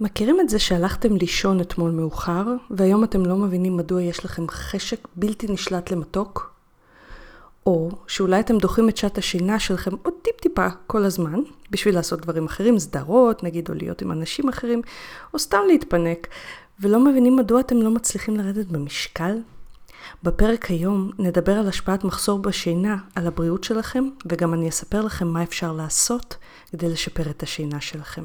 מכירים את זה שהלכתם לישון אתמול מאוחר, והיום אתם לא מבינים מדוע יש לכם חשק בלתי נשלט למתוק? או שאולי אתם דוחים את שעת השינה שלכם עוד טיפ-טיפה כל הזמן, בשביל לעשות דברים אחרים, סדרות, נגיד, או להיות עם אנשים אחרים, או סתם להתפנק, ולא מבינים מדוע אתם לא מצליחים לרדת במשקל? בפרק היום נדבר על השפעת מחסור בשינה על הבריאות שלכם, וגם אני אספר לכם מה אפשר לעשות כדי לשפר את השינה שלכם.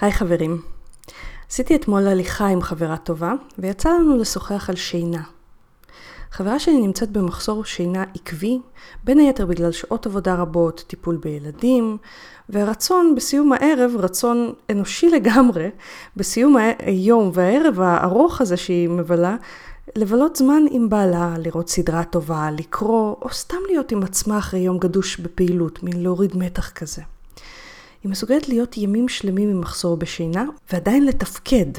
היי חברים, עשיתי אתמול הליכה עם חברה טובה, ויצא לנו לשוחח על שינה. חברה שלי נמצאת במחסור שינה עקבי, בין היתר בגלל שעות עבודה רבות, טיפול בילדים, והרצון בסיום הערב, רצון אנושי לגמרי, בסיום היום והערב הארוך הזה שהיא מבלה, לבלות זמן עם בעלה, לראות סדרה טובה, לקרוא, או סתם להיות עם עצמה אחרי יום גדוש בפעילות, מין להוריד מתח כזה. היא מסוגלת להיות ימים שלמים עם מחסור בשינה, ועדיין לתפקד,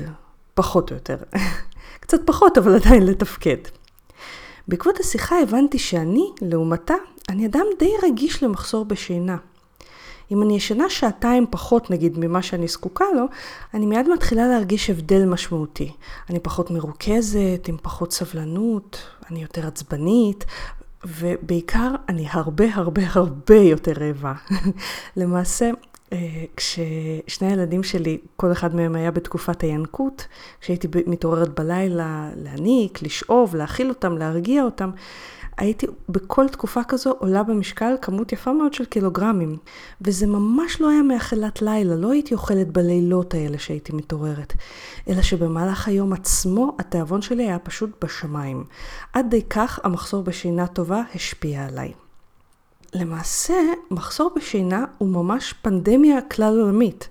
פחות או יותר. קצת פחות, אבל עדיין לתפקד. בעקבות השיחה הבנתי שאני, לעומתה, אני אדם די רגיש למחסור בשינה. אם אני ישנה שעתיים פחות נגיד ממה שאני זקוקה לו, אני מיד מתחילה להרגיש הבדל משמעותי. אני פחות מרוכזת, עם פחות סבלנות, אני יותר עצבנית, ובעיקר אני הרבה הרבה הרבה יותר רעבה. למעשה, כששני הילדים שלי, כל אחד מהם היה בתקופת הינקות, כשהייתי מתעוררת בלילה להניק, לשאוב, להאכיל אותם, להרגיע אותם, הייתי בכל תקופה כזו עולה במשקל כמות יפה מאוד של קילוגרמים. וזה ממש לא היה מאכילת לילה, לא הייתי אוכלת בלילות האלה שהייתי מתעוררת. אלא שבמהלך היום עצמו התיאבון שלי היה פשוט בשמיים. עד די כך המחסור בשינה טובה השפיע עליי. למעשה, מחסור בשינה הוא ממש פנדמיה כלל עולמית.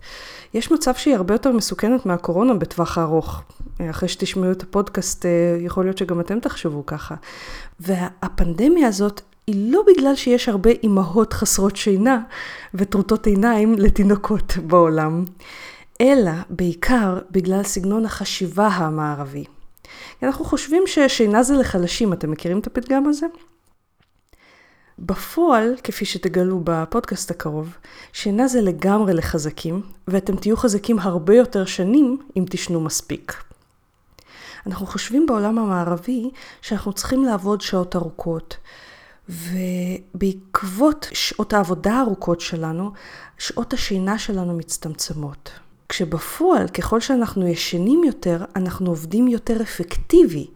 יש מצב שהיא הרבה יותר מסוכנת מהקורונה בטווח הארוך. אחרי שתשמעו את הפודקאסט, אה, יכול להיות שגם אתם תחשבו ככה. והפנדמיה הזאת היא לא בגלל שיש הרבה אימהות חסרות שינה וטרוטות עיניים לתינוקות בעולם, אלא בעיקר בגלל סגנון החשיבה המערבי. אנחנו חושבים ששינה זה לחלשים, אתם מכירים את הפתגם הזה? בפועל, כפי שתגלו בפודקאסט הקרוב, שינה זה לגמרי לחזקים, ואתם תהיו חזקים הרבה יותר שנים אם תשנו מספיק. אנחנו חושבים בעולם המערבי שאנחנו צריכים לעבוד שעות ארוכות, ובעקבות שעות העבודה הארוכות שלנו, שעות השינה שלנו מצטמצמות. כשבפועל, ככל שאנחנו ישנים יותר, אנחנו עובדים יותר אפקטיבי,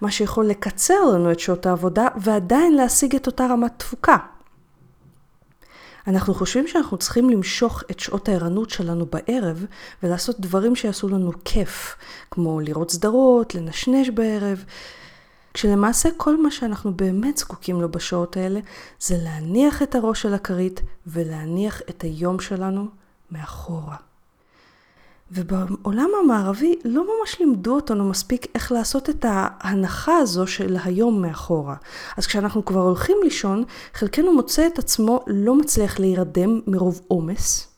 מה שיכול לקצר לנו את שעות העבודה ועדיין להשיג את אותה רמת תפוקה. אנחנו חושבים שאנחנו צריכים למשוך את שעות הערנות שלנו בערב ולעשות דברים שיעשו לנו כיף, כמו לראות סדרות, לנשנש בערב, כשלמעשה כל מה שאנחנו באמת זקוקים לו בשעות האלה זה להניח את הראש על הכרית ולהניח את היום שלנו מאחורה. ובעולם המערבי לא ממש לימדו אותנו מספיק איך לעשות את ההנחה הזו של היום מאחורה. אז כשאנחנו כבר הולכים לישון, חלקנו מוצא את עצמו לא מצליח להירדם מרוב עומס,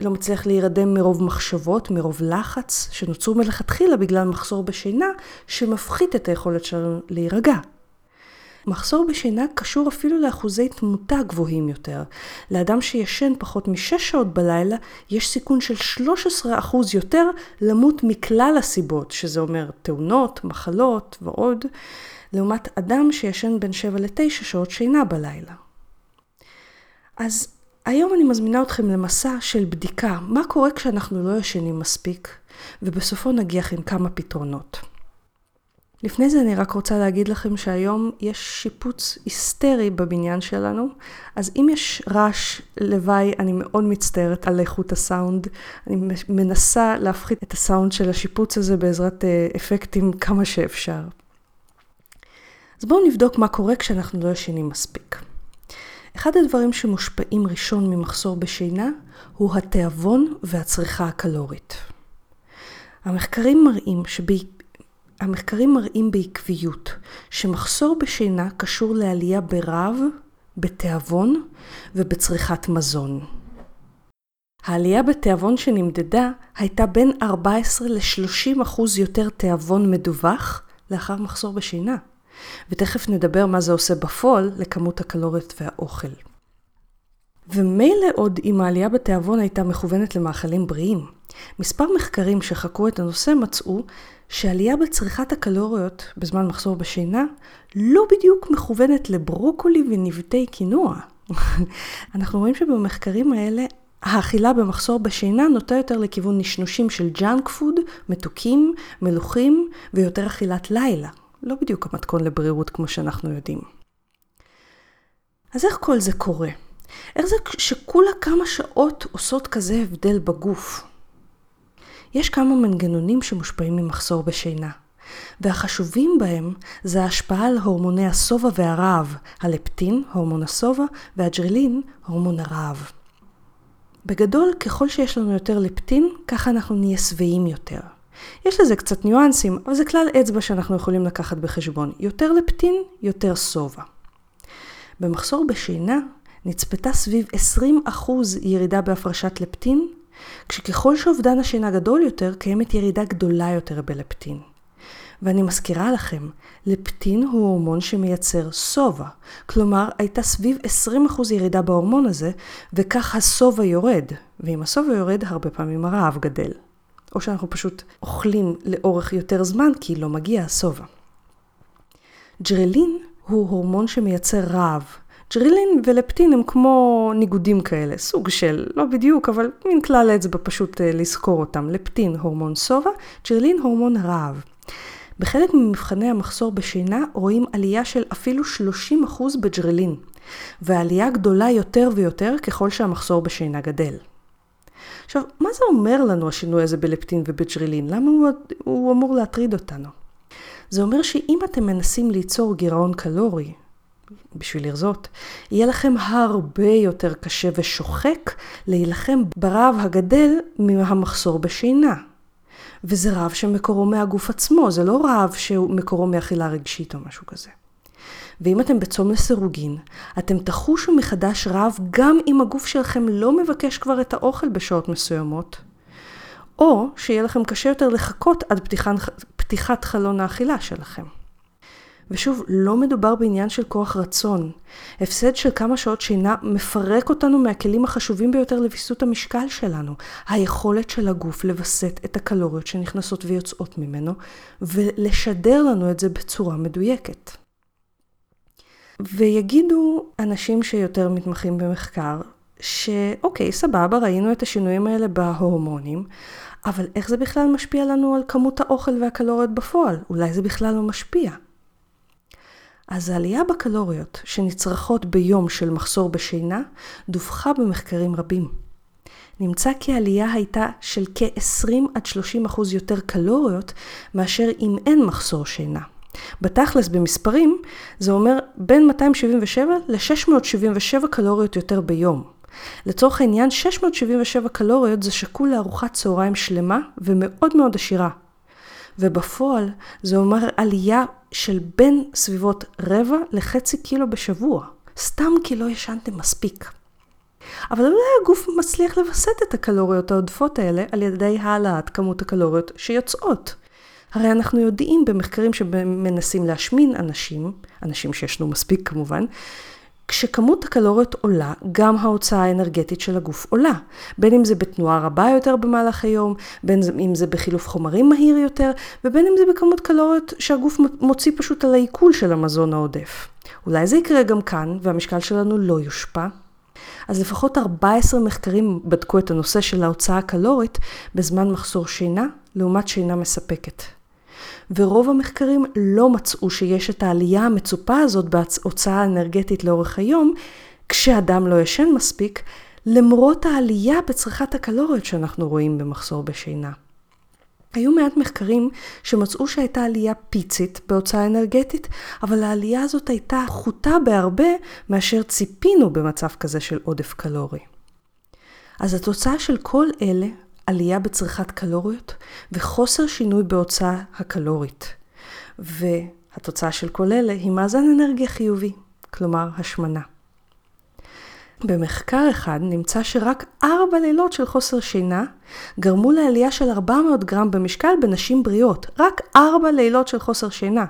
לא מצליח להירדם מרוב מחשבות, מרוב לחץ, שנוצרו מלכתחילה בגלל מחסור בשינה, שמפחית את היכולת שלנו להירגע. מחסור בשינה קשור אפילו לאחוזי תמותה גבוהים יותר. לאדם שישן פחות משש שעות בלילה, יש סיכון של 13% יותר למות מכלל הסיבות, שזה אומר תאונות, מחלות ועוד, לעומת אדם שישן בין 7 ל-9 שעות שינה בלילה. אז היום אני מזמינה אתכם למסע של בדיקה, מה קורה כשאנחנו לא ישנים מספיק, ובסופו נגיח עם כמה פתרונות. לפני זה אני רק רוצה להגיד לכם שהיום יש שיפוץ היסטרי בבניין שלנו, אז אם יש רעש לוואי, אני מאוד מצטערת על איכות הסאונד. אני מנסה להפחית את הסאונד של השיפוץ הזה בעזרת אה, אפקטים כמה שאפשר. אז בואו נבדוק מה קורה כשאנחנו לא ישנים מספיק. אחד הדברים שמושפעים ראשון ממחסור בשינה הוא התיאבון והצריכה הקלורית. המחקרים מראים, שב... המחקרים מראים בעקביות שמחסור בשינה קשור לעלייה ברעב, בתיאבון ובצריכת מזון. העלייה בתיאבון שנמדדה הייתה בין 14 ל-30 אחוז יותר תיאבון מדווח לאחר מחסור בשינה. ותכף נדבר מה זה עושה בפועל לכמות הקלוריות והאוכל. ומילא עוד אם העלייה בתיאבון הייתה מכוונת למאכלים בריאים. מספר מחקרים שחקרו את הנושא מצאו שעלייה בצריכת הקלוריות בזמן מחסור בשינה לא בדיוק מכוונת לברוקולי ונבטי קינוע. אנחנו רואים שבמחקרים האלה האכילה במחסור בשינה נוטה יותר לכיוון נשנושים של ג'אנק פוד, מתוקים, מלוכים ויותר אכילת לילה. לא בדיוק המתכון לבריאות כמו שאנחנו יודעים. אז איך כל זה קורה? איך זה שכולה כמה שעות עושות כזה הבדל בגוף? יש כמה מנגנונים שמושפעים ממחסור בשינה, והחשובים בהם זה ההשפעה על הורמוני השובע והרעב, הלפטין, הורמון השובע, והג'רלין, הורמון הרעב. בגדול, ככל שיש לנו יותר לפטין, ככה אנחנו נהיה שבעים יותר. יש לזה קצת ניואנסים, אבל זה כלל אצבע שאנחנו יכולים לקחת בחשבון. יותר לפטין, יותר שובע. במחסור בשינה נצפתה סביב 20% ירידה בהפרשת לפטין, כשככל שאובדן השינה גדול יותר, קיימת ירידה גדולה יותר בלפטין. ואני מזכירה לכם, לפטין הוא הורמון שמייצר שובע. כלומר, הייתה סביב 20% ירידה בהורמון הזה, וכך השובע יורד. ואם השובע יורד, הרבה פעמים הרעב גדל. או שאנחנו פשוט אוכלים לאורך יותר זמן כי לא מגיע השובע. ג'רלין הוא הורמון שמייצר רעב. ג'רלין ולפטין הם כמו ניגודים כאלה, סוג של, לא בדיוק, אבל מין כלל אצבע פשוט אה, לזכור אותם. לפטין הורמון שובע, ג'רלין הורמון רעב. בחלק ממבחני המחסור בשינה רואים עלייה של אפילו 30% בג'רלין, ועלייה גדולה יותר ויותר ככל שהמחסור בשינה גדל. עכשיו, מה זה אומר לנו השינוי הזה בלפטין ובג'רלין? למה הוא, הוא אמור להטריד אותנו? זה אומר שאם אתם מנסים ליצור גירעון קלורי, בשביל לרזות, יהיה לכם הרבה יותר קשה ושוחק להילחם ברעב הגדל מהמחסור בשינה. וזה רעב שמקורו מהגוף עצמו, זה לא רעב שמקורו מאכילה רגשית או משהו כזה. ואם אתם בצום לסירוגין, אתם תחושו מחדש רעב גם אם הגוף שלכם לא מבקש כבר את האוכל בשעות מסוימות, או שיהיה לכם קשה יותר לחכות עד פתיחת, חלון האכילה שלכם. ושוב, לא מדובר בעניין של כוח רצון. הפסד של כמה שעות שינה מפרק אותנו מהכלים החשובים ביותר לוויסות המשקל שלנו. היכולת של הגוף לווסת את הקלוריות שנכנסות ויוצאות ממנו, ולשדר לנו את זה בצורה מדויקת. ויגידו אנשים שיותר מתמחים במחקר, שאוקיי, סבבה, ראינו את השינויים האלה בהורמונים, אבל איך זה בכלל משפיע לנו על כמות האוכל והקלוריות בפועל? אולי זה בכלל לא משפיע. אז העלייה בקלוריות שנצרכות ביום של מחסור בשינה דווחה במחקרים רבים. נמצא כי העלייה הייתה של כ-20 עד 30 אחוז יותר קלוריות מאשר אם אין מחסור שינה. בתכלס במספרים זה אומר בין 277 ל-677 קלוריות יותר ביום. לצורך העניין 677 קלוריות זה שקול לארוחת צהריים שלמה ומאוד מאוד עשירה. ובפועל זה אומר עלייה של בין סביבות רבע לחצי קילו בשבוע, סתם כי לא ישנתם מספיק. אבל אולי הגוף מצליח לווסת את הקלוריות העודפות האלה על ידי העלאת כמות הקלוריות שיוצאות. הרי אנחנו יודעים במחקרים שמנסים להשמין אנשים, אנשים שישנו מספיק כמובן, כשכמות הקלוריות עולה, גם ההוצאה האנרגטית של הגוף עולה. בין אם זה בתנועה רבה יותר במהלך היום, בין אם זה בחילוף חומרים מהיר יותר, ובין אם זה בכמות קלוריות שהגוף מוציא פשוט על העיכול של המזון העודף. אולי זה יקרה גם כאן, והמשקל שלנו לא יושפע. אז לפחות 14 מחקרים בדקו את הנושא של ההוצאה הקלורית בזמן מחסור שינה, לעומת שינה מספקת. ורוב המחקרים לא מצאו שיש את העלייה המצופה הזאת בהוצאה האנרגטית לאורך היום, כשאדם לא ישן מספיק, למרות העלייה בצריכת הקלוריות שאנחנו רואים במחסור בשינה. היו מעט מחקרים שמצאו שהייתה עלייה פיצית בהוצאה אנרגטית, אבל העלייה הזאת הייתה חוטה בהרבה מאשר ציפינו במצב כזה של עודף קלורי. אז התוצאה של כל אלה, עלייה בצריכת קלוריות וחוסר שינוי בהוצאה הקלורית. והתוצאה של כל אלה היא מאזן אנרגיה חיובי, כלומר השמנה. במחקר אחד נמצא שרק ארבע לילות של חוסר שינה גרמו לעלייה של 400 גרם במשקל בנשים בריאות. רק ארבע לילות של חוסר שינה.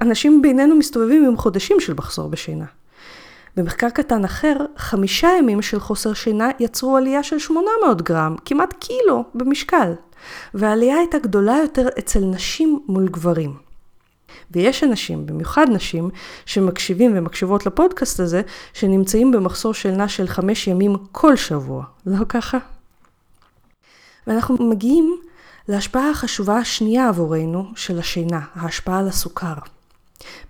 אנשים בינינו מסתובבים עם חודשים של מחסור בשינה. במחקר קטן אחר, חמישה ימים של חוסר שינה יצרו עלייה של 800 גרם, כמעט קילו, במשקל. והעלייה הייתה גדולה יותר אצל נשים מול גברים. ויש אנשים, במיוחד נשים, שמקשיבים ומקשיבות לפודקאסט הזה, שנמצאים במחסור שינה של חמש ימים כל שבוע. לא ככה? ואנחנו מגיעים להשפעה החשובה השנייה עבורנו של השינה, ההשפעה על הסוכר.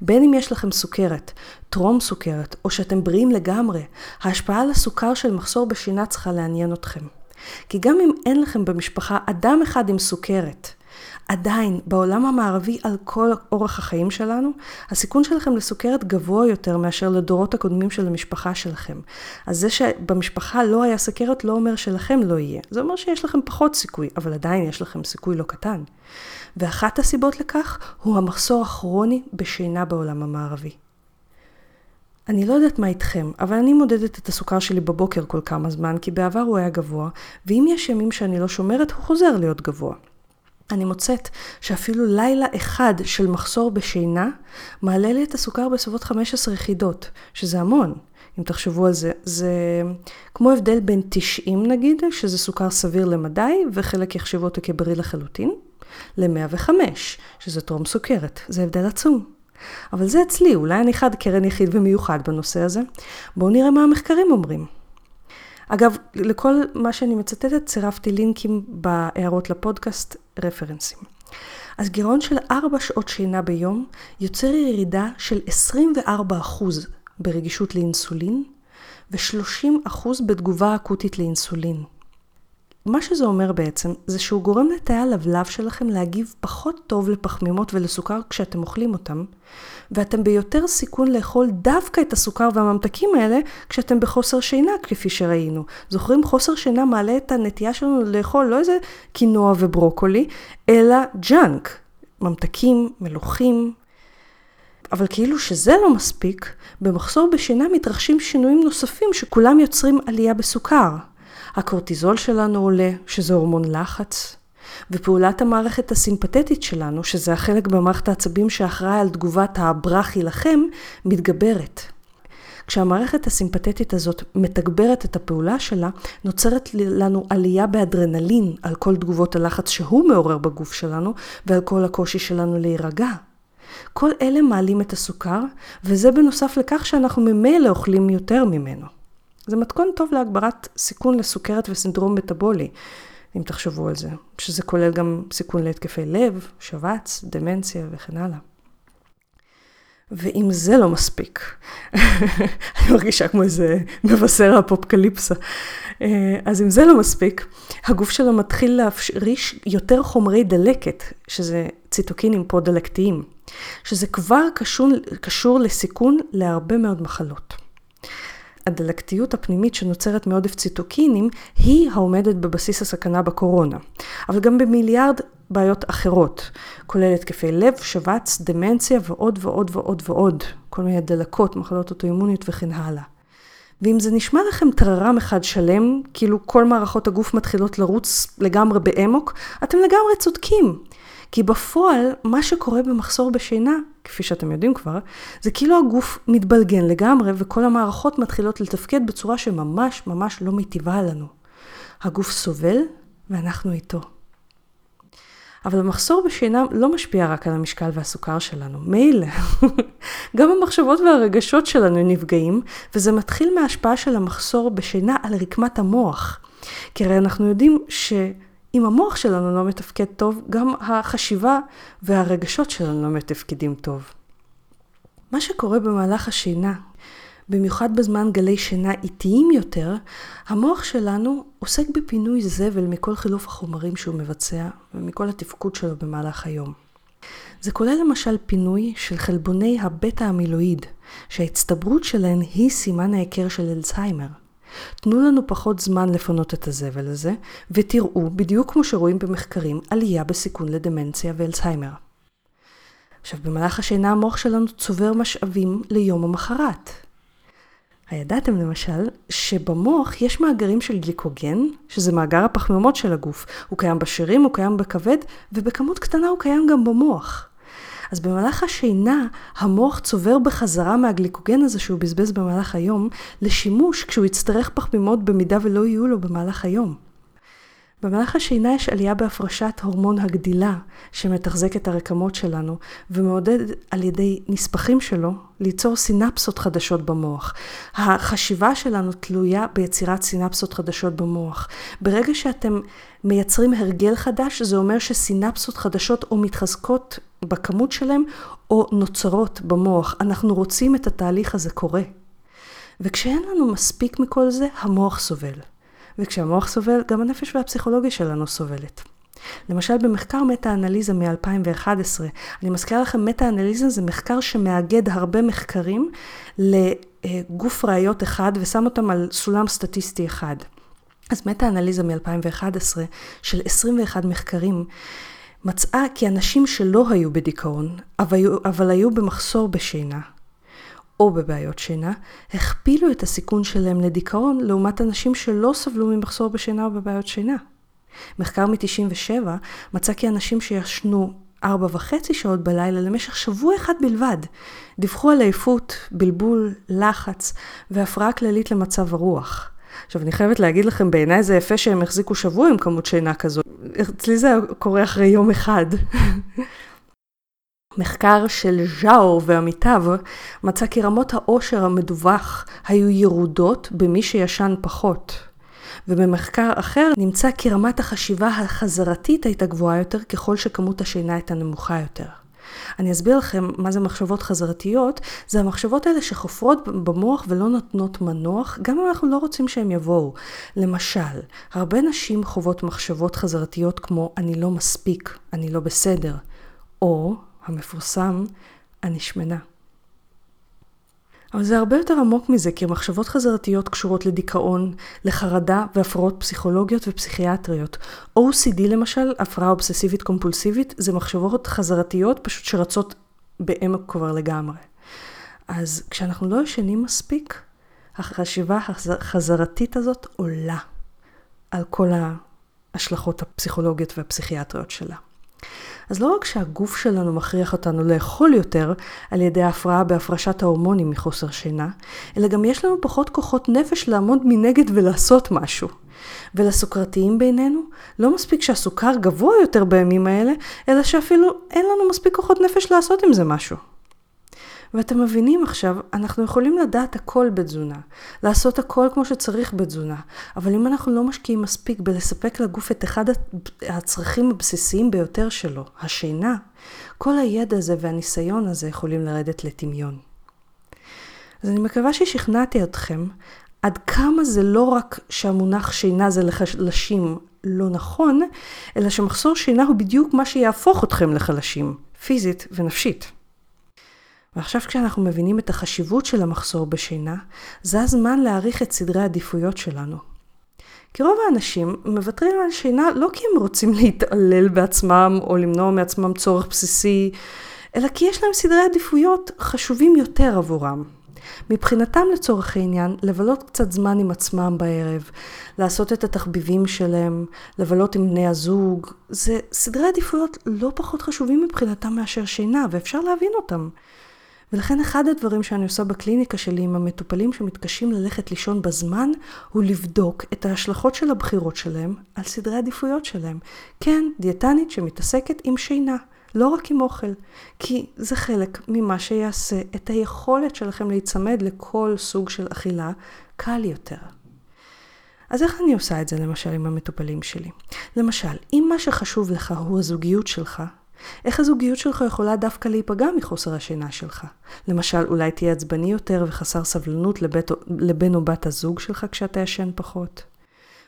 בין אם יש לכם סוכרת, טרום סוכרת, או שאתם בריאים לגמרי, ההשפעה על הסוכר של מחסור בשינה צריכה לעניין אתכם. כי גם אם אין לכם במשפחה אדם אחד עם סוכרת, עדיין, בעולם המערבי על כל אורח החיים שלנו, הסיכון שלכם לסוכרת גבוה יותר מאשר לדורות הקודמים של המשפחה שלכם. אז זה שבמשפחה לא היה סוכרת לא אומר שלכם לא יהיה. זה אומר שיש לכם פחות סיכוי, אבל עדיין יש לכם סיכוי לא קטן. ואחת הסיבות לכך הוא המחסור הכרוני בשינה בעולם המערבי. אני לא יודעת מה איתכם, אבל אני מודדת את הסוכר שלי בבוקר כל כמה זמן, כי בעבר הוא היה גבוה, ואם יש ימים שאני לא שומרת, הוא חוזר להיות גבוה. אני מוצאת שאפילו לילה אחד של מחסור בשינה מעלה לי את הסוכר בסביבות 15 יחידות, שזה המון, אם תחשבו על זה. זה כמו הבדל בין 90 נגיד, שזה סוכר סביר למדי, וחלק יחשבו אותו כבריא לחלוטין, ל-105, שזה טרום סוכרת. זה הבדל עצום. אבל זה אצלי, אולי אני חד קרן יחיד ומיוחד בנושא הזה. בואו נראה מה המחקרים אומרים. אגב, לכל מה שאני מצטטת צירפתי לינקים בהערות לפודקאסט, רפרנסים. אז גירעון של 4 שעות שינה ביום יוצר ירידה של 24% ברגישות לאינסולין ו-30% בתגובה אקוטית לאינסולין. מה שזה אומר בעצם, זה שהוא גורם לתאי הלבלב שלכם להגיב פחות טוב לפחמימות ולסוכר כשאתם אוכלים אותם, ואתם ביותר סיכון לאכול דווקא את הסוכר והממתקים האלה כשאתם בחוסר שינה, כפי שראינו. זוכרים, חוסר שינה מעלה את הנטייה שלנו לאכול לא איזה קינואה וברוקולי, אלא ג'אנק, ממתקים, מלוחים. אבל כאילו שזה לא מספיק, במחסור בשינה מתרחשים שינויים נוספים שכולם יוצרים עלייה בסוכר. הקורטיזול שלנו עולה, שזה הורמון לחץ, ופעולת המערכת הסימפתטית שלנו, שזה החלק במערכת העצבים שאחראי על תגובת הברח הילחם, מתגברת. כשהמערכת הסימפתטית הזאת מתגברת את הפעולה שלה, נוצרת לנו עלייה באדרנלין על כל תגובות הלחץ שהוא מעורר בגוף שלנו ועל כל הקושי שלנו להירגע. כל אלה מעלים את הסוכר, וזה בנוסף לכך שאנחנו ממילא אוכלים יותר ממנו. זה מתכון טוב להגברת סיכון לסוכרת וסינדרום מטאבולי, אם תחשבו על זה, שזה כולל גם סיכון להתקפי לב, שבץ, דמנציה וכן הלאה. ואם זה לא מספיק, אני מרגישה כמו איזה מבשר אפופקליפסה, אה, אז אם זה לא מספיק, הגוף שלו מתחיל להפריש יותר חומרי דלקת, שזה ציטוקינים פרו-דלקתיים, שזה כבר קשור, קשור לסיכון להרבה מאוד מחלות. הדלקתיות הפנימית שנוצרת מעודף ציטוקינים היא העומדת בבסיס הסכנה בקורונה, אבל גם במיליארד בעיות אחרות, כולל התקפי לב, שבץ, דמנציה ועוד ועוד ועוד ועוד, כל מיני דלקות, מחלות אוטואימוניות וכן הלאה. ואם זה נשמע לכם טררם אחד שלם, כאילו כל מערכות הגוף מתחילות לרוץ לגמרי באמוק, אתם לגמרי צודקים. כי בפועל, מה שקורה במחסור בשינה, כפי שאתם יודעים כבר, זה כאילו הגוף מתבלגן לגמרי וכל המערכות מתחילות לתפקד בצורה שממש ממש לא מיטיבה לנו. הגוף סובל ואנחנו איתו. אבל המחסור בשינה לא משפיע רק על המשקל והסוכר שלנו, מילא. גם המחשבות והרגשות שלנו נפגעים, וזה מתחיל מההשפעה של המחסור בשינה על רקמת המוח. כי הרי אנחנו יודעים ש... אם המוח שלנו לא מתפקד טוב, גם החשיבה והרגשות שלנו לא מתפקדים טוב. מה שקורה במהלך השינה במיוחד בזמן גלי שינה איטיים יותר, המוח שלנו עוסק בפינוי זבל מכל חילוף החומרים שהוא מבצע ומכל התפקוד שלו במהלך היום. זה כולל למשל פינוי של חלבוני הבטא המילואיד, שההצטברות שלהן היא סימן ההיכר של אלצהיימר. תנו לנו פחות זמן לפנות את הזבל הזה, ותראו, בדיוק כמו שרואים במחקרים, עלייה בסיכון לדמנציה ואלצהיימר. עכשיו, במהלך השינה המוח שלנו צובר משאבים ליום המחרת. הידעתם למשל שבמוח יש מאגרים של גליקוגן, שזה מאגר הפחמימות של הגוף. הוא קיים בשרירים, הוא קיים בכבד, ובכמות קטנה הוא קיים גם במוח. אז במהלך השינה, המוח צובר בחזרה מהגליקוגן הזה שהוא בזבז במהלך היום, לשימוש כשהוא יצטרך פחמימות במידה ולא יהיו לו במהלך היום. במהלך השינה יש עלייה בהפרשת הורמון הגדילה שמתחזק את הרקמות שלנו ומעודד על ידי נספחים שלו ליצור סינפסות חדשות במוח. החשיבה שלנו תלויה ביצירת סינפסות חדשות במוח. ברגע שאתם מייצרים הרגל חדש זה אומר שסינפסות חדשות או מתחזקות בכמות שלהם או נוצרות במוח. אנחנו רוצים את התהליך הזה קורה. וכשאין לנו מספיק מכל זה, המוח סובל. וכשהמוח סובל, גם הנפש והפסיכולוגיה שלנו סובלת. למשל במחקר מטה-אנליזה מ-2011, אני מזכירה לכם, מטה-אנליזה זה מחקר שמאגד הרבה מחקרים לגוף ראיות אחד ושם אותם על סולם סטטיסטי אחד. אז מטה-אנליזה מ-2011 של 21 מחקרים מצאה כי אנשים שלא היו בדיכאון, אבל היו, אבל היו במחסור בשינה, או בבעיות שינה, הכפילו את הסיכון שלהם לדיכאון לעומת אנשים שלא סבלו ממחסור בשינה או בבעיות שינה. מחקר מ-97 מצא כי אנשים שישנו ארבע וחצי שעות בלילה למשך שבוע אחד בלבד, דיווחו על עייפות, בלבול, לחץ והפרעה כללית למצב הרוח. עכשיו, אני חייבת להגיד לכם, בעיניי זה יפה שהם החזיקו שבוע עם כמות שינה כזו. אצלי זה קורה אחרי יום אחד. מחקר של ז'או ועמיתיו מצא כי רמות העושר המדווח היו ירודות במי שישן פחות. ובמחקר אחר נמצא כי רמת החשיבה החזרתית הייתה גבוהה יותר ככל שכמות השינה הייתה נמוכה יותר. אני אסביר לכם מה זה מחשבות חזרתיות, זה המחשבות האלה שחופרות במוח ולא נותנות מנוח, גם אם אנחנו לא רוצים שהם יבואו. למשל, הרבה נשים חוות מחשבות חזרתיות כמו אני לא מספיק, אני לא בסדר, או המפורסם, אני שמנה. אבל זה הרבה יותר עמוק מזה, כי המחשבות חזרתיות קשורות לדיכאון, לחרדה והפרעות פסיכולוגיות ופסיכיאטריות. OCD למשל, הפרעה אובססיבית קומפולסיבית, זה מחשבות חזרתיות פשוט שרצות בעמק כבר לגמרי. אז כשאנחנו לא ישנים מספיק, החשיבה החזרתית הזאת עולה על כל ההשלכות הפסיכולוגיות והפסיכיאטריות שלה. אז לא רק שהגוף שלנו מכריח אותנו לאכול יותר על ידי ההפרעה בהפרשת ההורמונים מחוסר שינה, אלא גם יש לנו פחות כוחות נפש לעמוד מנגד ולעשות משהו. ולסוכרתיים בינינו, לא מספיק שהסוכר גבוה יותר בימים האלה, אלא שאפילו אין לנו מספיק כוחות נפש לעשות עם זה משהו. ואתם מבינים עכשיו, אנחנו יכולים לדעת הכל בתזונה, לעשות הכל כמו שצריך בתזונה, אבל אם אנחנו לא משקיעים מספיק בלספק לגוף את אחד הצרכים הבסיסיים ביותר שלו, השינה, כל הידע הזה והניסיון הזה יכולים לרדת לטמיון. אז אני מקווה ששכנעתי אתכם עד כמה זה לא רק שהמונח שינה זה לחלשים לא נכון, אלא שמחסור שינה הוא בדיוק מה שיהפוך אתכם לחלשים, פיזית ונפשית. ועכשיו כשאנחנו מבינים את החשיבות של המחסור בשינה, זה הזמן להעריך את סדרי העדיפויות שלנו. כי רוב האנשים מוותרים על שינה לא כי הם רוצים להתעלל בעצמם או למנוע מעצמם צורך בסיסי, אלא כי יש להם סדרי עדיפויות חשובים יותר עבורם. מבחינתם לצורך העניין, לבלות קצת זמן עם עצמם בערב, לעשות את התחביבים שלהם, לבלות עם בני הזוג, זה סדרי עדיפויות לא פחות חשובים מבחינתם מאשר שינה, ואפשר להבין אותם. ולכן אחד הדברים שאני עושה בקליניקה שלי עם המטופלים שמתקשים ללכת לישון בזמן, הוא לבדוק את ההשלכות של הבחירות שלהם על סדרי עדיפויות שלהם. כן, דיאטנית שמתעסקת עם שינה, לא רק עם אוכל, כי זה חלק ממה שיעשה את היכולת שלכם להיצמד לכל סוג של אכילה קל יותר. אז איך אני עושה את זה למשל עם המטופלים שלי? למשל, אם מה שחשוב לך הוא הזוגיות שלך, איך הזוגיות שלך יכולה דווקא להיפגע מחוסר השינה שלך? למשל, אולי תהיה עצבני יותר וחסר סבלנות לבית, לבן או בת הזוג שלך כשאתה ישן פחות.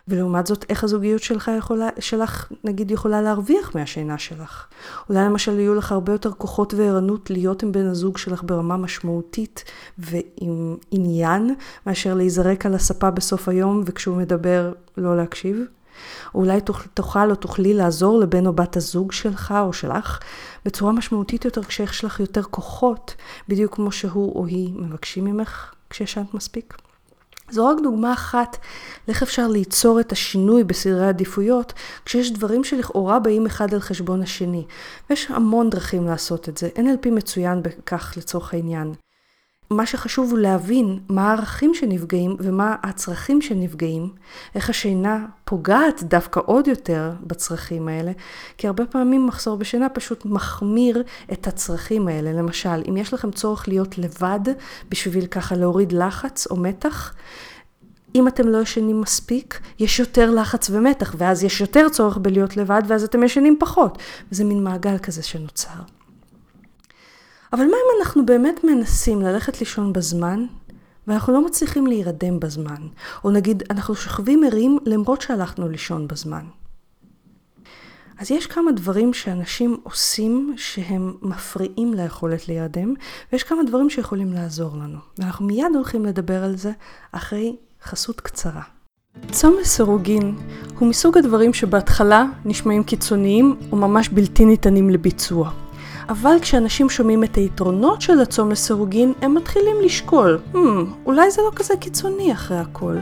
ולעומת זאת, איך הזוגיות שלך יכולה, שלך, נגיד, יכולה להרוויח מהשינה שלך. אולי למשל יהיו לך הרבה יותר כוחות וערנות להיות עם בן הזוג שלך ברמה משמעותית ועם עניין, מאשר להיזרק על הספה בסוף היום וכשהוא מדבר לא להקשיב. אולי תוכל או תוכלי לעזור לבן או בת הזוג שלך או שלך בצורה משמעותית יותר כשיש לך יותר כוחות, בדיוק כמו שהוא או היא מבקשים ממך כשישנת מספיק. זו רק דוגמה אחת לאיך אפשר ליצור את השינוי בסדרי עדיפויות, כשיש דברים שלכאורה באים אחד על חשבון השני. ויש המון דרכים לעשות את זה. NLP מצוין בכך לצורך העניין. מה שחשוב הוא להבין מה הערכים שנפגעים ומה הצרכים שנפגעים, איך השינה פוגעת דווקא עוד יותר בצרכים האלה, כי הרבה פעמים מחסור בשינה פשוט מחמיר את הצרכים האלה. למשל, אם יש לכם צורך להיות לבד בשביל ככה להוריד לחץ או מתח, אם אתם לא ישנים מספיק, יש יותר לחץ ומתח, ואז יש יותר צורך בלהיות לבד, ואז אתם ישנים פחות. וזה מין מעגל כזה שנוצר. אבל מה אם אנחנו באמת מנסים ללכת לישון בזמן, ואנחנו לא מצליחים להירדם בזמן? או נגיד, אנחנו שוכבים ערים למרות שהלכנו לישון בזמן. אז יש כמה דברים שאנשים עושים שהם מפריעים ליכולת להירדם, ויש כמה דברים שיכולים לעזור לנו. ואנחנו מיד הולכים לדבר על זה אחרי חסות קצרה. צום לסירוגין הוא מסוג הדברים שבהתחלה נשמעים קיצוניים וממש בלתי ניתנים לביצוע. אבל כשאנשים שומעים את היתרונות של הצום לסירוגין, הם מתחילים לשקול, hmm, אולי זה לא כזה קיצוני אחרי הכל.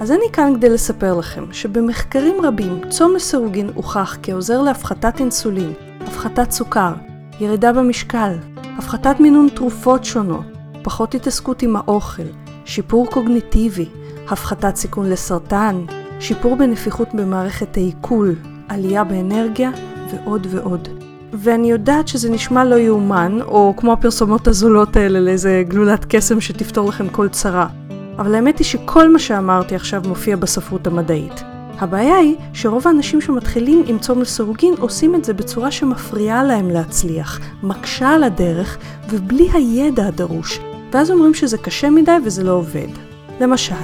אז אני כאן כדי לספר לכם שבמחקרים רבים צום לסירוגין הוכח כעוזר להפחתת אינסולין, הפחתת סוכר, ירידה במשקל, הפחתת מינון תרופות שונות, פחות התעסקות עם האוכל, שיפור קוגניטיבי, הפחתת סיכון לסרטן, שיפור בנפיחות במערכת העיכול, עלייה באנרגיה ועוד ועוד. ואני יודעת שזה נשמע לא יאומן, או כמו הפרסומות הזולות האלה לאיזה גלולת קסם שתפתור לכם כל צרה. אבל האמת היא שכל מה שאמרתי עכשיו מופיע בספרות המדעית. הבעיה היא שרוב האנשים שמתחילים עם צום לסירוגין עושים את זה בצורה שמפריעה להם להצליח, מקשה על הדרך ובלי הידע הדרוש, ואז אומרים שזה קשה מדי וזה לא עובד. למשל,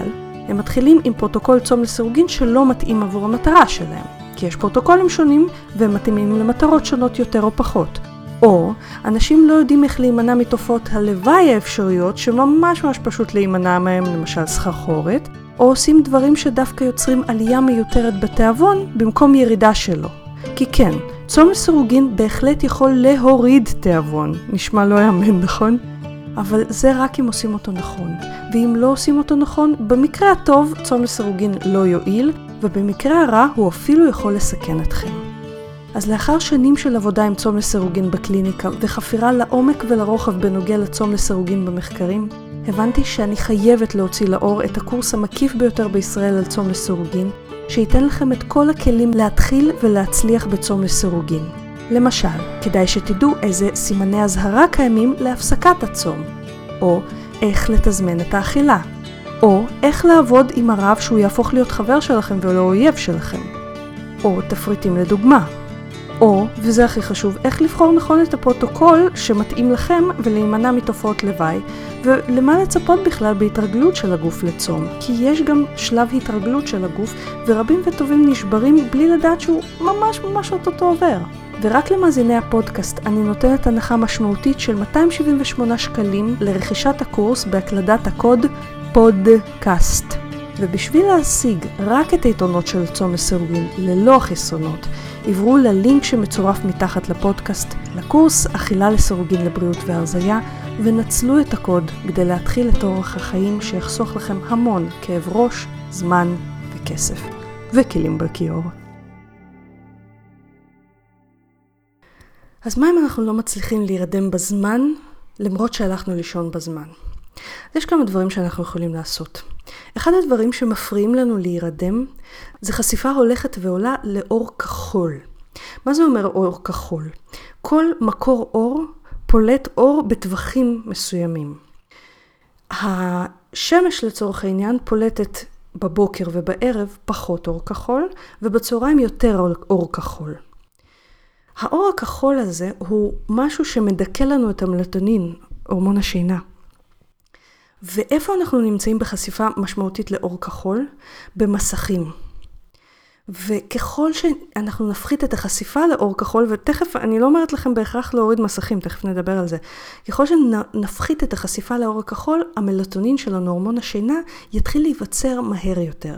הם מתחילים עם פרוטוקול צום לסירוגין שלא מתאים עבור המטרה שלהם. כי יש פרוטוקולים שונים והם מתאימים למטרות שונות יותר או פחות. או אנשים לא יודעים איך להימנע מתופעות הלוואי האפשריות שממש ממש פשוט להימנע מהם, למשל סחרחורת, או עושים דברים שדווקא יוצרים עלייה מיותרת בתיאבון במקום ירידה שלו. כי כן, צום לסירוגין בהחלט יכול להוריד תיאבון. נשמע לא יאמן, נכון? אבל זה רק אם עושים אותו נכון. ואם לא עושים אותו נכון, במקרה הטוב צום לסירוגין לא יועיל, ובמקרה הרע הוא אפילו יכול לסכן אתכם. אז לאחר שנים של עבודה עם צום לסירוגין בקליניקה וחפירה לעומק ולרוחב בנוגע לצום לסירוגין במחקרים, הבנתי שאני חייבת להוציא לאור את הקורס המקיף ביותר בישראל על צום לסירוגין, שייתן לכם את כל הכלים להתחיל ולהצליח בצום לסירוגין. למשל, כדאי שתדעו איזה סימני אזהרה קיימים להפסקת הצום, או איך לתזמן את האכילה, או איך לעבוד עם הרב שהוא יהפוך להיות חבר שלכם ולא אויב שלכם, או תפריטים לדוגמה, או, וזה הכי חשוב, איך לבחור נכון את הפרוטוקול שמתאים לכם ולהימנע מתופעות לוואי, ולמה לצפות בכלל בהתרגלות של הגוף לצום, כי יש גם שלב התרגלות של הגוף, ורבים וטובים נשברים בלי לדעת שהוא ממש ממש אוטוטו עובר. ורק למאזיני הפודקאסט אני נותנת הנחה משמעותית של 278 שקלים לרכישת הקורס בהקלדת הקוד פודקאסט. ובשביל להשיג רק את היתרונות של צום לסירוגין ללא החסרונות, עברו ללינק שמצורף מתחת לפודקאסט לקורס אכילה לסירוגין לבריאות והרזייה ונצלו את הקוד כדי להתחיל את אורח החיים שיחסוך לכם המון כאב ראש, זמן וכסף. וכלים בכיור. אז מה אם אנחנו לא מצליחים להירדם בזמן, למרות שהלכנו לישון בזמן? יש כמה דברים שאנחנו יכולים לעשות. אחד הדברים שמפריעים לנו להירדם זה חשיפה הולכת ועולה לאור כחול. מה זה אומר אור כחול? כל מקור אור פולט אור בטווחים מסוימים. השמש לצורך העניין פולטת בבוקר ובערב פחות אור כחול, ובצהריים יותר אור כחול. האור הכחול הזה הוא משהו שמדכא לנו את המלטונין, הורמון השינה. ואיפה אנחנו נמצאים בחשיפה משמעותית לאור כחול? במסכים. וככל שאנחנו נפחית את החשיפה לאור כחול, ותכף, אני לא אומרת לכם בהכרח להוריד מסכים, תכף נדבר על זה. ככל שנפחית את החשיפה לאור הכחול, המלטונין שלנו, הורמון השינה, יתחיל להיווצר מהר יותר.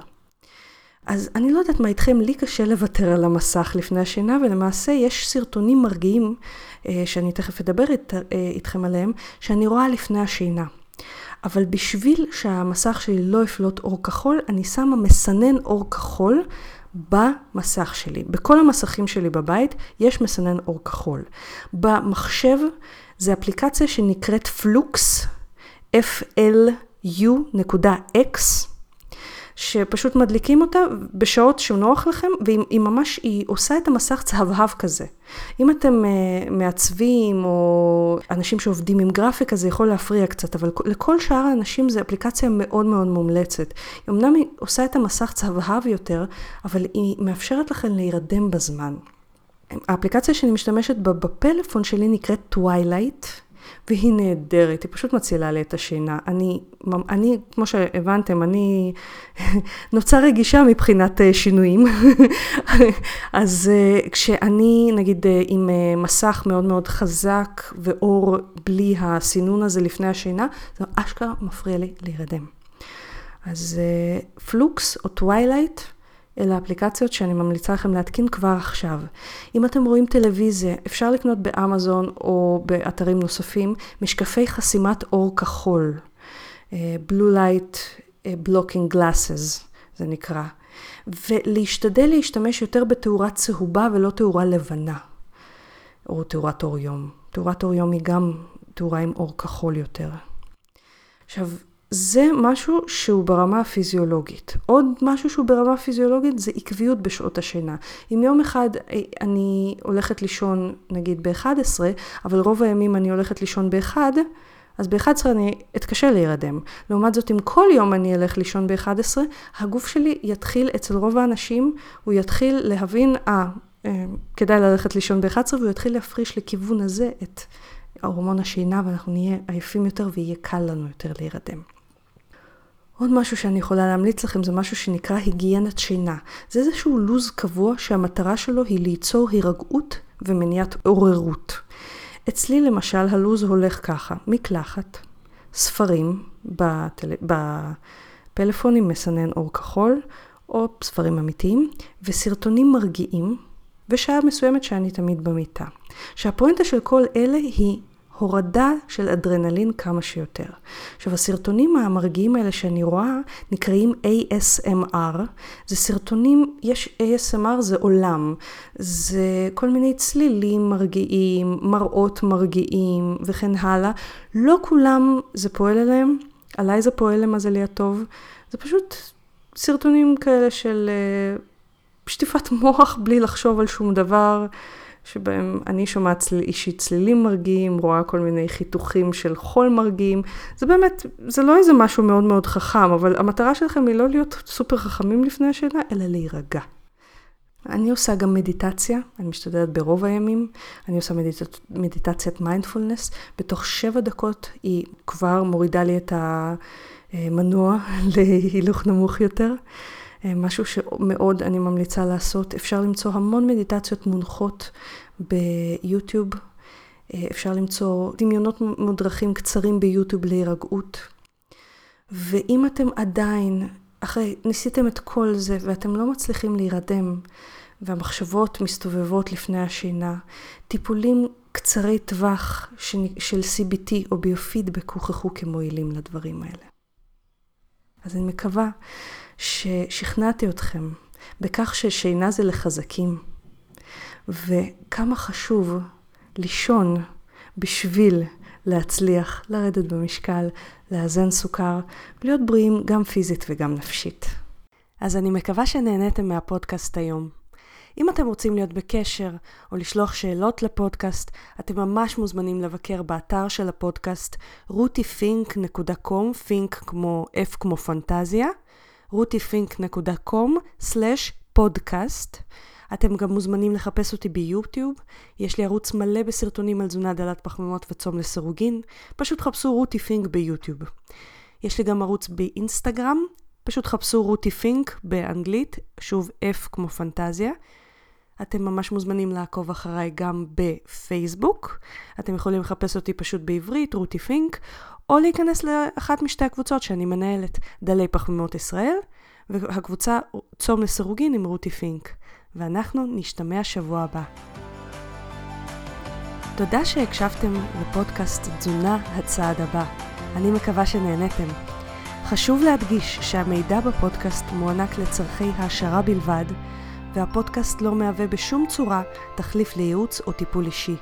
אז אני לא יודעת מה איתכם, לי קשה לוותר על המסך לפני השינה, ולמעשה יש סרטונים מרגיעים, אה, שאני תכף אדבר אית, אה, איתכם עליהם, שאני רואה לפני השינה. אבל בשביל שהמסך שלי לא יפלוט אור כחול, אני שמה מסנן אור כחול במסך שלי. בכל המסכים שלי בבית יש מסנן אור כחול. במחשב זה אפליקציה שנקראת פלוקס, F-L-U.X. שפשוט מדליקים אותה בשעות שנוח לכם, והיא ממש, היא עושה את המסך צהבהב כזה. אם אתם uh, מעצבים או אנשים שעובדים עם גרפיקה, זה יכול להפריע קצת, אבל לכל שאר האנשים זו אפליקציה מאוד מאוד מומלצת. אמנם היא עושה את המסך צהבהב יותר, אבל היא מאפשרת לכם להירדם בזמן. האפליקציה שאני משתמשת בה בפלאפון שלי נקראת Twilight. והיא נהדרת, היא פשוט מצילה לי את השינה. אני, אני כמו שהבנתם, אני נוצר רגישה מבחינת אה, שינויים. אז אה, כשאני, נגיד, אה, עם מסך מאוד מאוד חזק ואור בלי הסינון הזה לפני השינה, זה אשכרה מפריע לי להירדם. אז f.lux או Twilight, אלה אפליקציות שאני ממליצה לכם להתקין כבר עכשיו. אם אתם רואים טלוויזיה, אפשר לקנות באמזון או באתרים נוספים משקפי חסימת אור כחול, אה, Blue Light אה, Blocking Glasses זה נקרא, ולהשתדל להשתמש יותר בתאורה צהובה ולא תאורה לבנה, או תאורת אור יום. תאורת אור יום היא גם תאורה עם אור כחול יותר. עכשיו, זה משהו שהוא ברמה הפיזיולוגית. עוד משהו שהוא ברמה הפיזיולוגית זה עקביות בשעות השינה. אם יום אחד אה, אני הולכת לישון נגיד ב-11, אבל רוב הימים אני הולכת לישון ב-1, אז ב-11 אני אתקשה להירדם. לעומת זאת, אם כל יום אני אלך לישון ב-11, הגוף שלי יתחיל, אצל רוב האנשים, הוא יתחיל להבין, אה, אה כדאי ללכת לישון ב-11, והוא יתחיל להפריש לכיוון הזה את ההורמון השינה, ואנחנו נהיה עייפים יותר ויהיה קל לנו יותר להירדם. עוד משהו שאני יכולה להמליץ לכם זה משהו שנקרא היגיינת שינה. זה איזשהו לו"ז קבוע שהמטרה שלו היא ליצור הירגעות ומניעת עוררות. אצלי למשל הלו"ז הולך ככה, מקלחת, ספרים בטל... בפלאפון עם מסנן אור כחול, או ספרים אמיתיים, וסרטונים מרגיעים, ושעה מסוימת שאני תמיד במיטה. שהפואנטה של כל אלה היא הורדה של אדרנלין כמה שיותר. עכשיו, הסרטונים המרגיעים האלה שאני רואה נקראים ASMR. זה סרטונים, יש ASMR זה עולם. זה כל מיני צלילים מרגיעים, מראות מרגיעים וכן הלאה. לא כולם זה פועל עליהם. עליי זה פועל למזלי הטוב. זה פשוט סרטונים כאלה של uh, שטיפת מוח בלי לחשוב על שום דבר. שבהם אני שומעת צל... אישית צלילים מרגיעים, רואה כל מיני חיתוכים של חול מרגיעים. זה באמת, זה לא איזה משהו מאוד מאוד חכם, אבל המטרה שלכם היא לא להיות סופר חכמים לפני השינה, אלא להירגע. אני עושה גם מדיטציה, אני משתדלת ברוב הימים, אני עושה מדיט... מדיטציית מיינדפולנס, בתוך שבע דקות היא כבר מורידה לי את המנוע להילוך נמוך יותר. אה, משהו שמאוד אני ממליצה לעשות. אפשר למצוא המון מדיטציות מונחות ביוטיוב. אה, אפשר למצוא דמיונות מודרכים קצרים ביוטיוב להירגעות. ואם אתם עדיין, אחרי, ניסיתם את כל זה ואתם לא מצליחים להירדם, והמחשבות מסתובבות לפני השינה, טיפולים קצרי טווח של CBT או ביופידבק הוכחו כמועילים לדברים האלה. אז אני מקווה ששכנעתי אתכם בכך ששינה זה לחזקים, וכמה חשוב לישון בשביל להצליח לרדת במשקל, לאזן סוכר, ולהיות בריאים גם פיזית וגם נפשית. אז אני מקווה שנהניתם מהפודקאסט היום. אם אתם רוצים להיות בקשר או לשלוח שאלות לפודקאסט, אתם ממש מוזמנים לבקר באתר של הפודקאסט rutifink.com, פינק כמו F כמו פנטזיה, rutifink.com/podcast. אתם גם מוזמנים לחפש אותי ביוטיוב, יש לי ערוץ מלא בסרטונים על תזונה דלת פחמימות וצום לסירוגין, פשוט חפשו רותי פינק ביוטיוב. יש לי גם ערוץ באינסטגרם, פשוט חפשו רותי פינק באנגלית, שוב F כמו פנטזיה. אתם ממש מוזמנים לעקוב אחריי גם בפייסבוק. אתם יכולים לחפש אותי פשוט בעברית, רותי פינק, או להיכנס לאחת משתי הקבוצות שאני מנהלת, דלי פחמימות ישראל, והקבוצה צום לסירוגין עם רותי פינק. ואנחנו נשתמע שבוע הבא. תודה שהקשבתם לפודקאסט תזונה הצעד הבא. אני מקווה שנהניתם. חשוב להדגיש שהמידע בפודקאסט מוענק לצורכי העשרה בלבד, והפודקאסט לא מהווה בשום צורה תחליף לייעוץ או טיפול אישי.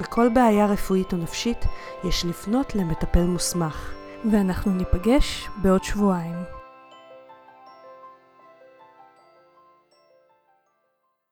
בכל בעיה רפואית או נפשית יש לפנות למטפל מוסמך. ואנחנו ניפגש בעוד שבועיים.